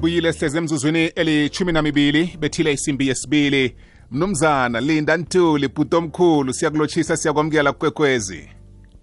sibuyile sihleze emzuzwini elithumi namibili bethile isimbi yesibili. Mnumzana linda ntuli bhuti omkhulu siyakulotshisa siyakwamukela kukwekwezi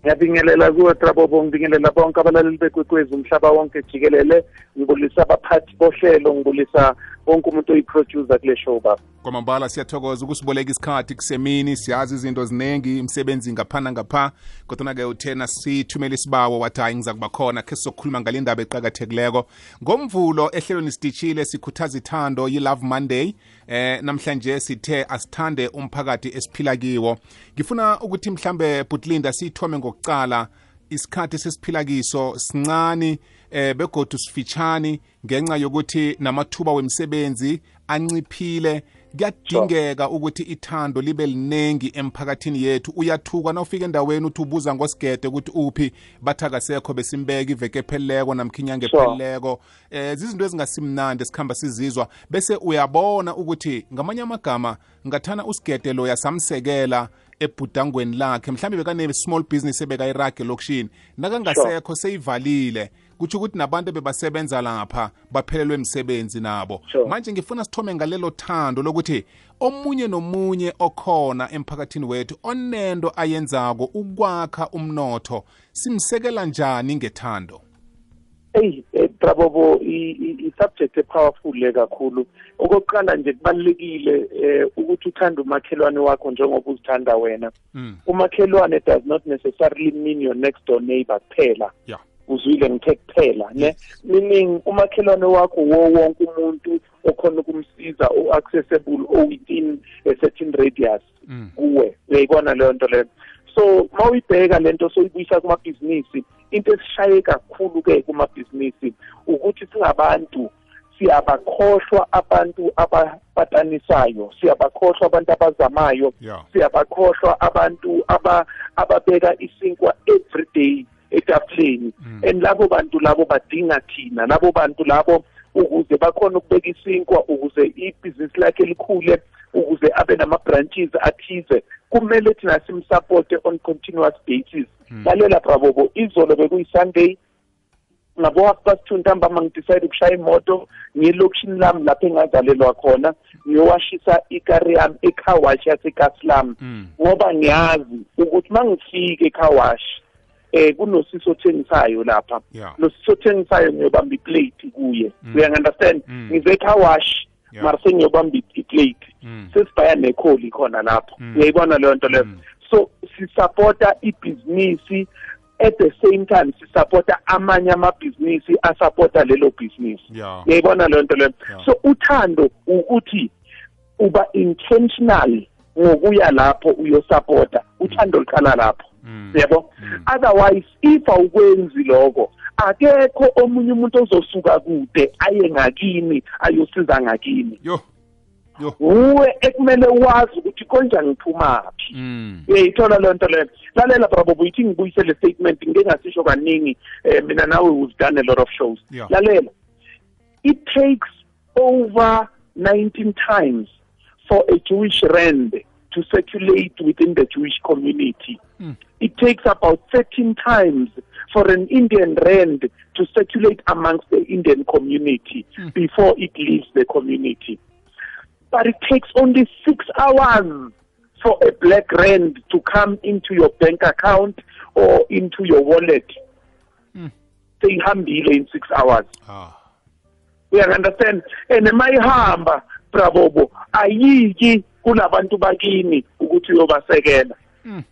ngiyabingelela kuwe trabobo ngibingelela bonke abalaleli bekwekwezi umhlaba wonke jikelele. Ngibulisa abaphathi bohlelo ngibulisa wonke umuntu oyiproducer kule show baba. Kwamambala siyathokoza ukusiboleka isikhathi kusemini siyazi izinto ziningi imisebenzi ngaphana ngapha kodwa-ke uthena sithumele isibawo wathi hayi ngiza kuba khona khe sizokhuluma ngale ndaba eqakathekileko. Ngomvulo ehlelweni sidishile sikhuthaza ithando yi-love monday. Eh namhlanje sithe asithande umphakathi esiphila kiwo. Ngifuna ukuthi mhlambe butlinda siyithome ngokucala isikhathi sesiphila kiso sincane eh begodu sifitshani ngenxa yokuthi namathuba wemisebenzi anciphile. Kuyadingeka ukuthi ithando libe linengi emphakathini yethu. Uyathuka na ufika endaweni uthi ubuza ngosigede ukuthi uphi bathi akasekho besimbeka iveke epheleleko namkhinyanga epheleleko. Eh zizinto ezingasimnandi esikhamba sizizwa. Bese uyabona ukuthi ngamanye amagama ngathana usigede loya samsekela ebhudangweni lakhe mhlawumbe bekane-small business ebekayirage lokishini nakangasekho seyivalile kutsho ukuthi nabantu bebasebenza lapha baphelelwe imisebenzi nabo Sure. manje ngifuna sithome ngalelo thando lokuthi omunye nomunye okhona emphakathini wethu onento ayenzako ukwakha umnotho simsekela njani ngethando eyi eh, trabobo i- i- i-subject epowerful le kakhulu okokuqala nje kubalulekile eh, ukuthi uthande umakhelwane wakho njengoba uzithanda wena mm. umakhelwane does not necessarily mean your next door neighbor kuphela yeah. Uzwile ngithe kuphela ne meaning umakhelwane wakho wo wonke umuntu okhona ukumsiza o-accessible o-within a certain radius Mm. kuwe. Uyayibona leyo nto leyo? So ma uyibheka lento soyibuyisa kumabhizinisi into esishaye kakhulu-ke kumabhizinisi ukuthi singabantu siyabakhohlwa abantu abapatanisayo siyabakhohlwa abantu abazamayo Yeah. siyabakhohlwa abantu aba ababeka isinkwa every day etafuleni and labo bantu labo badinga thina labo bantu labo ukuze bakhona ukubeka isinkwa ukuze ibhizinisi lakhe likhule ukuze abe nama-branches athize kumele thina simsupporte on continuous basis. Lalela brabobo izolo bekuyi-sunday ngabo half past two ntambama ngidecide ukushaya imoto ngiyelokishini lami lapho engazalelwa khona ngiyowashisa ikari yami ekhawashi yasekasilam Mm. ngoba ngiyazi ukuthi uma ngifike ekhawashi eh kunosisi othengisayo lapha. Yeah. nosisi othengisayo ngiyobamba iplate kuye. Uyangunderstand Mm. ngize ekhawashi Yeah. mara sengiyobamba iplate. Mm. sesibhaya nekholi khona lapho. Uyayibona leyo nto leyo? Mm. so sisupporta ibhizinisi at the same time sisupporta amanye amabhizinisi asupporta lelo bhizinisi. Uyayibona leyo nto leyo? So uthando ukuthi uba intentional ngokuya lapho uyosupporta uthando liqala lapho. Mm. yabo Mm. otherwise if awukwenzi lokho akekho omunye umuntu ozosuka kude aye ngakini ayosiza ngakini. Yo. Yo. Nguwe ekumele wazi ukuthi konjani ngiphumaphi. Mm. uyayithola leyo nto leyo lalela brabo buyithi ngibuyise le statement ngike ngasisho kaningi um mina nawe we've done a lot of shows. Yeah. lalela. It takes over 19 times for a jewish rand to circulate within the jewish community Mm. it takes about 13 times for an indian rand to circulate amongst the indian community before it leaves the community but it takes only six hours for a black rand to come into your bank account or into your wallet. Seyihambile in six hours. ah. Uyanderstand? And my mayihamba brabobo ayiki kulabantu bakini ukuthi uyobasekela. Mm.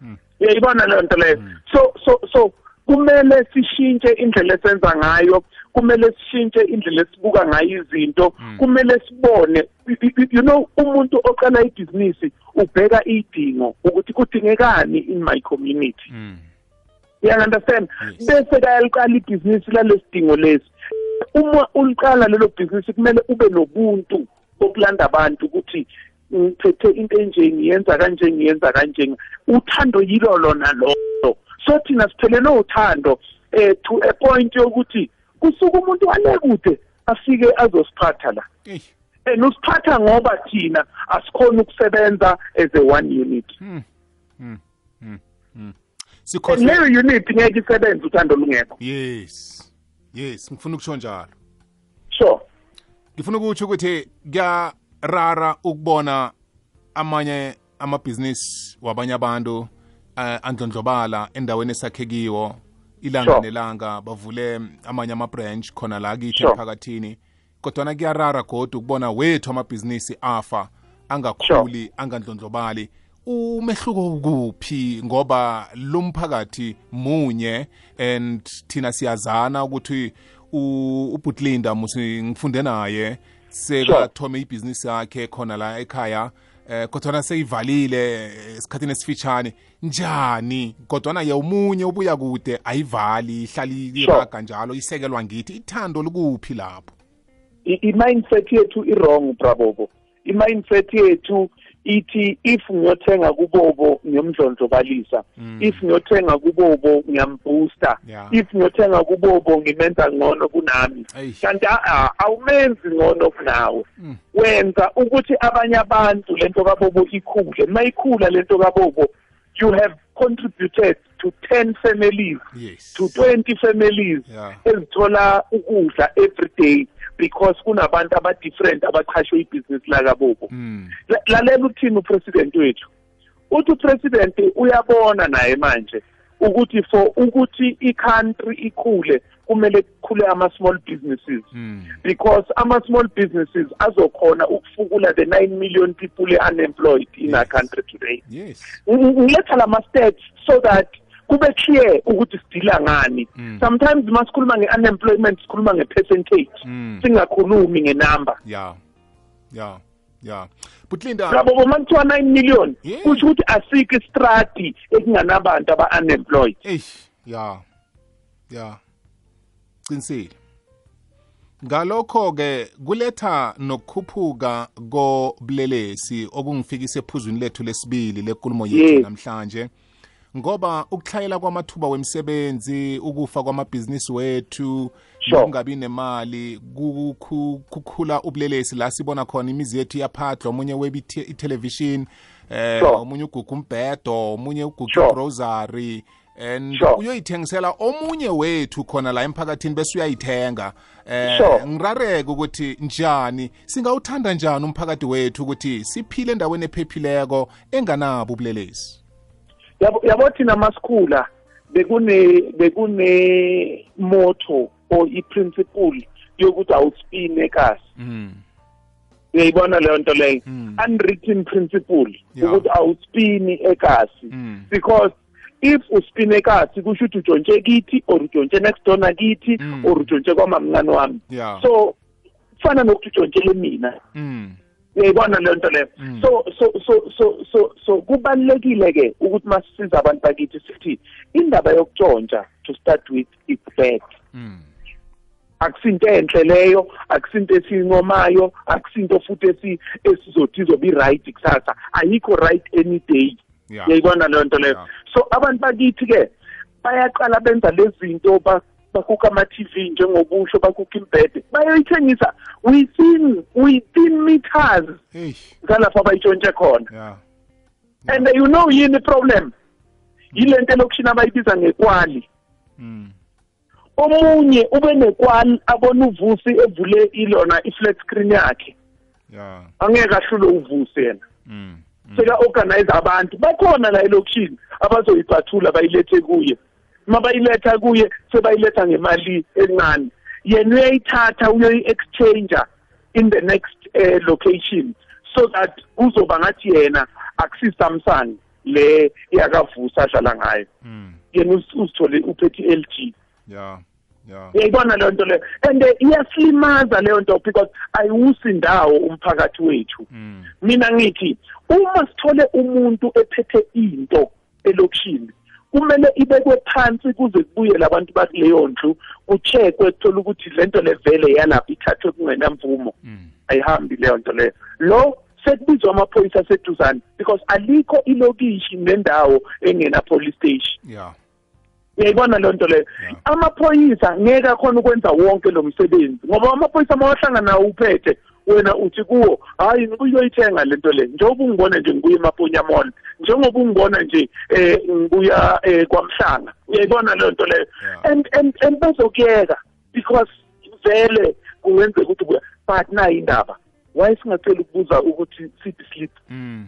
Mm. Uyayibona leyo nto leyo. So so so kumele sishintshe indlela esenza ngayo kumele sishintshe indlela esibuka ngayo izinto kumele sibone you know umuntu oqala ibhizinisi ubheka idingo ukuthi kudingekani in my community Mm. uyanderstand Yes. bese kayaliqala ibhizinisi lalesidingo lesi uma uliqala lelo bhizinisi kumele ube nobuntu bokulanda abantu ukuthi ngiphethe into enje ngiyenza kanje ngiyenza kanje uthando yilo lona lolo so thina siphelele uthando eh to a point yokuthi kusuka umuntu wale kude afike azosiphatha la Ey. and usiphatha ngoba thina asikhona ukusebenza as a one unit Mm. Mm. Mm. Mm. and sikhohle leyo unit ngeke isebenze uthando lungekho yes yes ngifuna ukusho njalo sure ngifuna ukutsho ukuthi kuyarara ukubona amanye amabhizinisi wabanye abantu uh, andlondlobala endaweni esakhekiwo ilanga Sure. nelanga bavule amanye ama-branch khona la kithi Sure. emphakathini kodwana kuyarara kodwa ukubona wethu amabhizinisi afa angakhuli angandlondlobali umehluko ukuphi ngoba lo mphakathi munye and thina siyazana ukuthi ubutlinda musi ngifunde naye sekathome ibhizinisi yakhe khona la ekhaya eh kodwana seyivalile eh, esikhathini esifitshane njani? Kodwana ye umunye ubuya kude ayivali ihlali iraga njalo isekelwa ngithi ithando likuphi lapho? I- i-mindset yethu i-wrong brabobo i-mindset yethu ithi if ngiyothenga kubobo ngiyomdlondlobalisa if ngiyothenga kubobo ngiyambooster. Yeah. if ngiyothenga kubobo ngimenza ngcono kunami. Eish. kanti a- awumenzi ngcono kunawe. Wenza ukuthi abanye abantu lento kabobo ikhule. Mayikhula lento kabobo you have contributed to 10 families yes. to 20 families Yeah. ezithola ukudla every day. Because kunabantu abadifferent abaqhashwe ibhizinisi lakabobo mm. La- lalela ukuthini upresident wethu uthi upresident uyabona naye manje ukuthi for ukuthi i-country ikhule kumele kukhule ama-small businesses Mm. because ama-small businesses azokhona ukufukula the 9 million people unemployed in our Yes. country today yes Ng- ngiletha lama stats so that kube clear ukuthi sidila ngani? Mm. sometimes masikhuluma nge-unemployment sikhuluma nge-percentage Mm. singakhulumi ngenumber ya. Ya. Ya. Butlinda ngabo boma kuthiwa 9 million Yeah. kusho ukuthi asikho istrati ekunganabantu aba-unemployed. Eish. Ya. Ya. Qinisile. Ngalokho ke kuletha nokukhuphuka kobulelesi okungifikisa ephuzwini lethu lesibili lenkulumo yethu namhlanje. Ngoba ukuhlayela kwamathuba wemisebenzi ukufa kwamabhizinisi wethu Sure. nokungabi nemali kukhu- kukhula ubulelesi la sibona khona imizi yethu iyaphathwa omunye webe ite- itelevision eh Sure. omunye uguga umbhedo omunye uguga Sure. igrocery and Sure. uyoyithengisela omunye wethu khona la emphakathini bese uyayithenga eh Sure. ngirareke ukuthi njani singawuthanda njani umphakathi wethu ukuthi siphile endaweni ephephileko enganabo ubulelesi yabo thina masikhula bekune bekune motto or i-principle yokuthi awuspine ekasi mm. uyayibona leyo nto leyo Mm. unwritten principle ukuthi awuspini ekasi Mm. because if uspine ekasi kusho ukuthi utshontshe kithi or utshontshe next door nakithi or utshontshe kwamamncane wami so kufana nokuthi utshontshele mina mm. Uyayibona leyo nto leyo? Mm. so so so so so so kubalulekile ke ukuthi masisiza abantu bakithi sithi indaba yokutshontsha to start with it's bad. Mm. akusinto enhle leyo akusinto esiyincomayo akusinto futhi esi esizothi izobe i-right kusasa. Ayikho right any day. Uyayibona leyo nto leyo? So abantu bakithi ke bayaqala benza lezi zinto ba- bakukha ama-tv njengobusho bakukha imbhede bayoyithengisa within within meters eish ngalapho abayitshontshe khona. Yeah. And you know yini i-problem? Yile nto elokishini abayibiza ngekwali. Mm. omunye ube nekwali abona uvusi evule ilona i-flat screen yakhe. Yeah. Angeke ahlule uvusi yena. Mm. seka-organize abantu. Bakhona la elokishini abazoyiphathula bayilethe kuye. Uma bayiletha kuye sebayiletha ngemali encane. Yena uyayithatha uyoyi-exchanger in the next uh, location so that kuzoba ngathi yena akusisamsung le yakavusa ahlala ngayo. Mm. yena uz- uzithole uphethe i-l g. Yeah yeah uyayibona leyo nto leyo and eh, iyasilimaza leyo nto because ayiwusi ndawo umphakathi wethu. Mm. mina ngithi uma sithole umuntu ephethe into elokishini kumele ibekwe phansi kuze kubuye labantu bakuleyo ndlu kucheckwe kuthola ukuthi lento levele yalapha ithathwe kungenamvumo. Mm. ayihambi leyo nto leyo. Lo sekubizwa amaphoyisa aseduzane because alikho ilokishi nendawo engena police station. Yeah uyayibona leyo nto leyo? Yeah. amaphoyisa ngeke akhona ukwenza wonke lo msebenzi ngoba amaphoyisa mawahlangana nawo uphethe wena uthi kuwo hayi ngibuyoyithenga lento le. Njengoba ungibona nje ngibuya emaponya mall njengoba ungibona nje eh ngibuya eh kwamhlanga. Uyayibona leyo nto leyo? And and and bazokuyeka because vele kungenzeka ukuthi buya but nayi indaba. Why singacela ukubuza ukuthi sithi sleep Mm.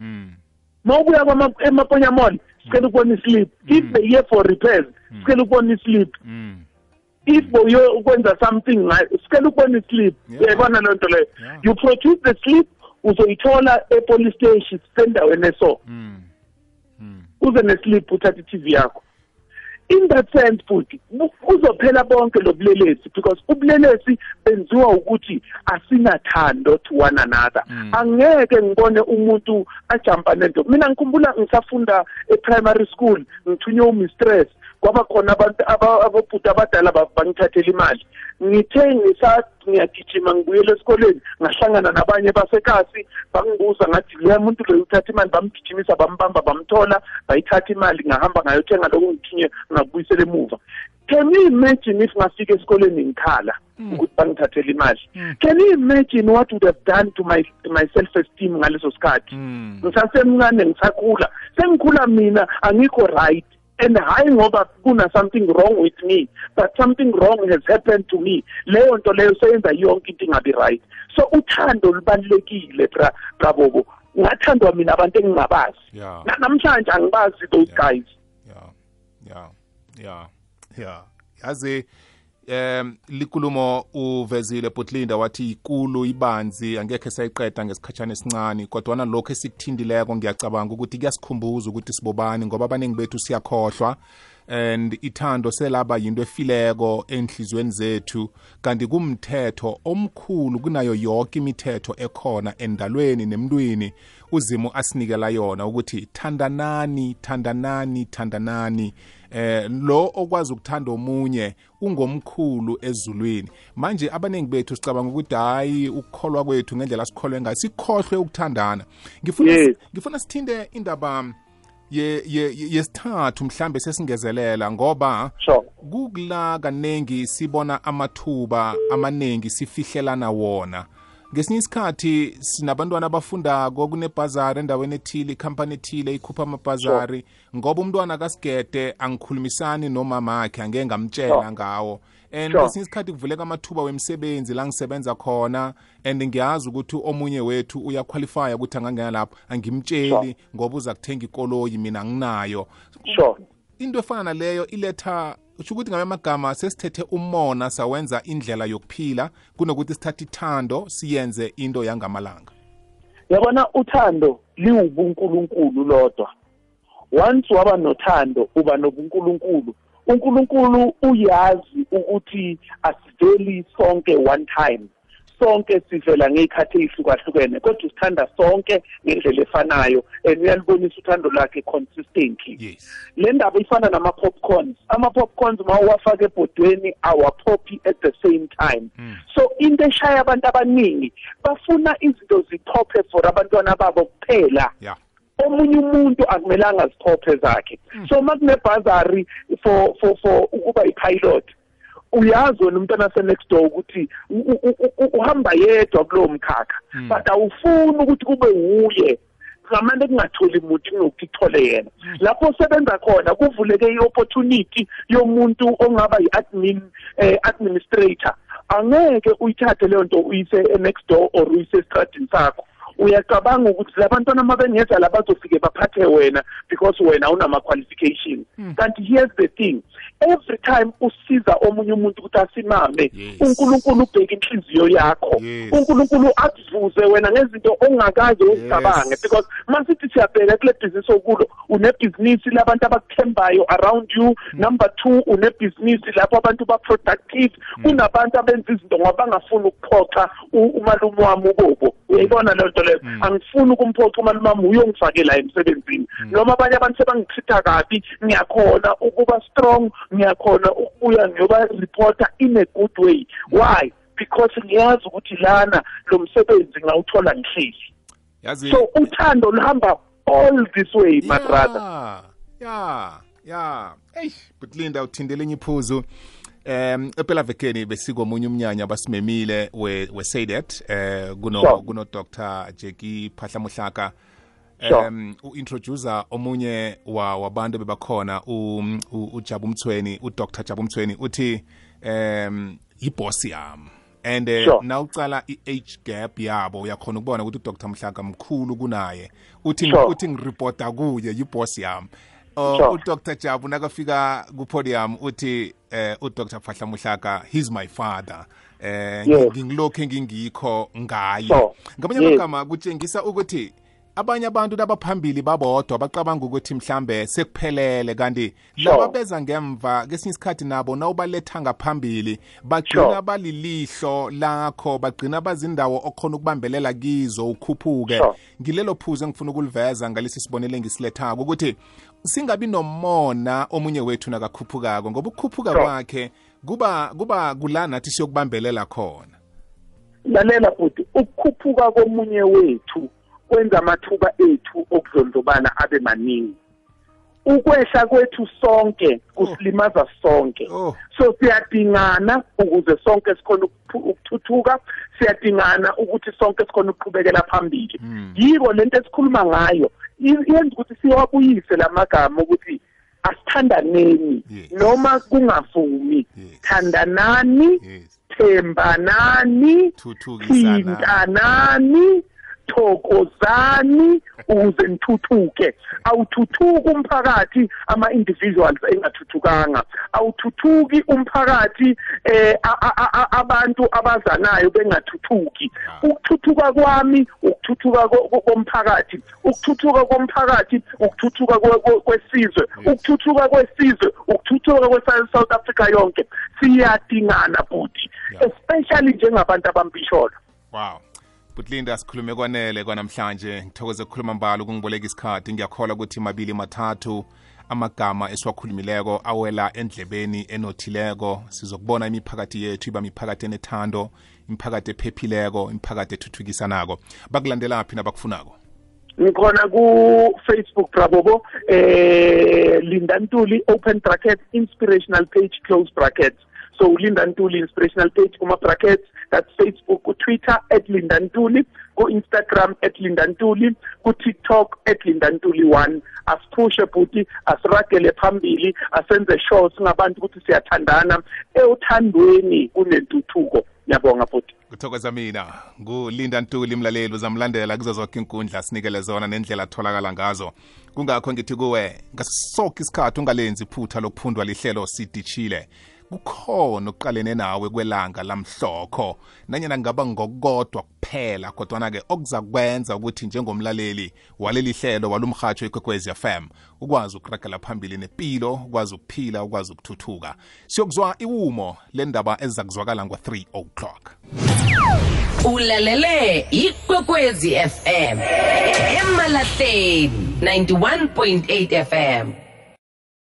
Mm. mawubuya emaponya mall sicela ukubona i-sleep if they here for repairs sicela ukubona i-sleep Mm. If boyo ukwenza something ngayo sicela ukubona i-sleep Yeah. uyayibona loo nto leyo Yeah. you produce the sleep uzoyithola e-police station sendaweni eso Mm. Mm. uze ne-sleep uthathe i-tv yakho in that sense futhi bu- kuzophela bonke lobulelesi because ubulelesi benziwa ukuthi asinathando to one another Mm. angeke ngibone umuntu ajampa nento mina ngikhumbula ngisafunda e-primary school ngithunywe umistress kwaba khona abantu aba- abobhuti abadala ba- bangithathela imali. Ngithe ngisathi ngiyagijima ngibuyele esikoleni ngahlangana nabanye basekasi bangibuza ngathi leya muntu loyo uthatha imali? Bamgijimisa bambamba bamthola bayithatha imali ngahamba ngayothenga lokhu ngithinye ngakubuyisela emuva. Can you imagine if ngafika esikoleni ngikhala ukuthi bangithathela imali? Can you imagine what would have done to my my self esteem ngaleso sikhathi? Mm. ngisasemncane ngisakhula. Sengikhula mina angikho right. And hayi ngoba kuna something wrong with me but something wrong has happened to me. Leyo nto leyo seyenza yonke into ingabi right. So uthando lubalulekile bra brabobo ngathandwa mina abantu engingabazi. Yeah. Na- namhlanje angibazi those Yeah. guys. Yeah. Yeah. Yeah. Yeah. Yazi em likulumo uvezile Butlinda wathi ikulu ibanzi angekhe sayiqeda ngesikhatshana esincane kodwa nalokho esikuthindileko ngiyacabanga ukuthi kuyasikhumbuza ukuthi sibobani ngoba abaningi bethu siyakhohlwa and ithando selaba yinto efileko enhlizweni zethu. Kanti kumthetho omkhulu kunayo yonke imithetho ekhona endalweni nemntwini. Uzimu asinikela yona ukuthi thandanani thandanani thandanani. Eh lo okwazi ukuthanda omunye ungomkhulu ezulwini. Manje abaningi bethu sicabanga ukuthi hayi ukukholwa kwethu ngendlela sikholwe ngayo sikhohlwe ukuthandana. Ngifuna Yes. ngifuna sithinde indaba ye ye- ye- yesithathu mhlambe sesingezelela ngoba sure. kukula kaningi sibona amathuba amaningi sifihlelana wona. Ngesinye isikhathi sinabantwana abafundako kunebhazari endaweni ethile ikhampani ethile ikhupha amabhazari ngoba umntwana kasigede angikhulumisani nomama akhe angeke ngamtshela Sure. ngawo and Sure. ngesinye isikhathi kuvuleka amathuba wemisebenzi la ngisebenza khona and ngiyazi ukuthi omunye wethu uyaqualifya ukuthi angangena lapho angimtsheli Sure. ngoba uza kuthenga ikoloyi mina nginayo sure into efana naleyo iletha usho ukuthi ngamanye amagama sesithethe umona sawenza indlela yokuphila kunokuthi sithathe ithando siyenze into yangamalanga. Yabona uthando liwubunkulunkulu lodwa. Once waba nothando uba nobunkulunkulu unkulunkulu uyazi ukuthi asiveli sonke one time. Sonke sivela ngey'khathi ey'hlukahlukene kodwa usithanda sonke ngendlela efanayo and uyalibonisa uthando lakhe consistently. Yes. Le ndaba ifana nama-popcorns. Ama-popcorns ma uwafaka ebhodweni awaphophi at the same time. So into eshaya abantu abaningi bafuna izinto ziphophe for abantwana babo kuphela. Ya omunye umuntu akumelanga aziphophe zakhe. So uma kunebhazari for for for ukuba yi-pilot uyazi wena umntwana ase-next door ukuthi uhamba yedwa kulowo mkhakha. But awufuni ukuthi kube wuye. Ngamane kungatholi muntu kunokuthi ithole yena. Lapho osebenza khona kuvuleke i-opportunity yomuntu ongaba yi-admin eh, administrator. Angeke uyithathe leyo nto uyise e-next door or uyise esitradini sakho. Uyacabanga ukuthi labantwana uma bengeza la bazofike baphathe wena because wena unama-qualifications kanti here's the thing every time usiza omunye umuntu ukuthi asimame Yes. unkulunkulu ubheka inhliziyo yakho. Yes. unkulunkulu akuvuze wena ngezinto ongakaze uzicabange Yes. because masithi siyabheka kule bhizinisi okulo unebhizinisi labantu abakuthembayo around you. Number two unebhizinisi lapho abantu ba-productive. Kunabantu abenza izinto ngoba bangafuni ukuphoxa u- umalume wami ubobo. Uyayibona leyo nto leyo? Angifuni ukumphoxa umalume wami uyongifakela emsebenzini. Noma abanye abantu sebangichitha kabi ngiyakhona ukuba strong ngiyakhona ukubuya ngiyoba-reporter in a good way. Why? Because ngiyazi ukuthi lana lo msebenzi ngawuthola ngihleli. Yazi so uthando luhamba all this way my brother. ya ya. Ya eyi but linda uthindele enye iphuzu. Um ephela vekeni besikomunye umnyanya basimemile we- we-sadet eh kuno Sure. kuno Dr Jackie Phahla Muhlaka Sure. um uintroducer omunye wa wabantu bebakhona u- u- uJabu Mthweni uDr Jabu Mthweni uthi um iboss yami and eh, Sure. nawucala i-age gap yabo uyakhona ukubona ukuthi udr mhlaka mkhulu kunaye uthi uthi ngiripota kuye yiboss yami Uh, Sure. udr jabu nakafika kupodium uthi eh, udr fahla muhlaka he's my father eh Yes. ngingilokhu engingikho ngaye Sure. ngamanye Yes. amagama kutshengisa ukuthi abanye abantu labaphambili babodwa bacabanga ukuthi mhlambe sekuphelele kanti Sure. laba beza ngemva kesinye isikhathi nabo nawubaletha ngaphambili bagcina Sure. balilihlo lakho bagcina bazindawo okhona ukubambelela kizo ukhuphuke Sure. ngilelo phuzu engifuna ukuliveza ngalesi sibonelo engisilethako ukuthi singabi nomona omunye wethu nakakhuphukako ngoba ukukhuphuka kwakhe kuba kuba kula nathi siyokubambelela khona. Lalela futhi ukukhuphuka komunye wethu kwenza amathuba ethu okuzondlobala abe maningi. Ukwehla kwethu sonke kusilimaza sonke. Oh. so siyadingana ukuze sonke sikhona ukuthuthuka siyadingana ukuthi sonke sikhona ukuqhubekela phambili. Yiko lento esikhuluma ngayo yenza ukuthi siwabuyise lamagama ukuthi asithandaneni noma kungavumi. Thandanani thembanani thintanani thokozani ukuze nithuthuke awuthuthuki umphakathi ama-individuals engathuthukanga awuthuthuki umphakathi eh a- a- a- abantu abazanayo bengathuthuki. Ukuthuthuka kwami ukuthuthuka ko- ko- komphakathi ukuthuthuka komphakathi ukuthuthuka kwe- kwe- kwesizwe ukuthuthuka kwesizwe ukuthuthuka kwe-south africa yonke. Siyadingana futhi Yeah. especially njengabantu abambishola. Wow. Butlinda sikhulume kwanele kwanamhlanje. Ngithokoze ukukhuluma mbalo ukungiboleka isikhathi. Ngiyakholwa ukuthi mabili mathathu amagama esiwakhulumileko awela endlebeni enothileko. Sizokubona imiphakathi yethu iba miphakathi enethando imiphakathi ephephileko imiphakathi ethuthukisanako bakulandelaphi nabakufunako? Ngikhona ku-facebook brabobo eh linda ntuli open brackets inspirational page close brackets so linda ntuli inspirational page kuma brackets that's facebook ku-twitter at linda ntuli ku-instagram at linda ntuli ku-tiktok at linda ntuli one. Asiphushe futhi asiragele phambili asenze sure singabantu ukuthi siyathandana ewuthandweni kunentuthuko. Ngiyabonga futhi. Kuthokoza mina. Ngulinda ntuli mlaleli uzamlandela kuzo zonke inkundla sinikele zona nendlela atholakala ngazo. Kungakho ngithi kuwe ngasoke isikhathi ungalenzi iphutha lokuphundwa lihlelo sidishile. Kukhona okuqalene nawe kwelanga lamhlokho. Nanyana ngaba ngokodwa kuphela kodwana-ke okuza kwenza ukuthi njengomlaleli waleli hlelo walumhatsho ikwekwezi fm ukwazi ukuragela phambili nempilo ukwazi ukuphila ukwazi ukuthuthuka. Siyokuzwa iwumo lendaba eziza kuzwakala ngo-3 o'clock. Ulalele ikwekwezi fm emalahleni 91.8 fm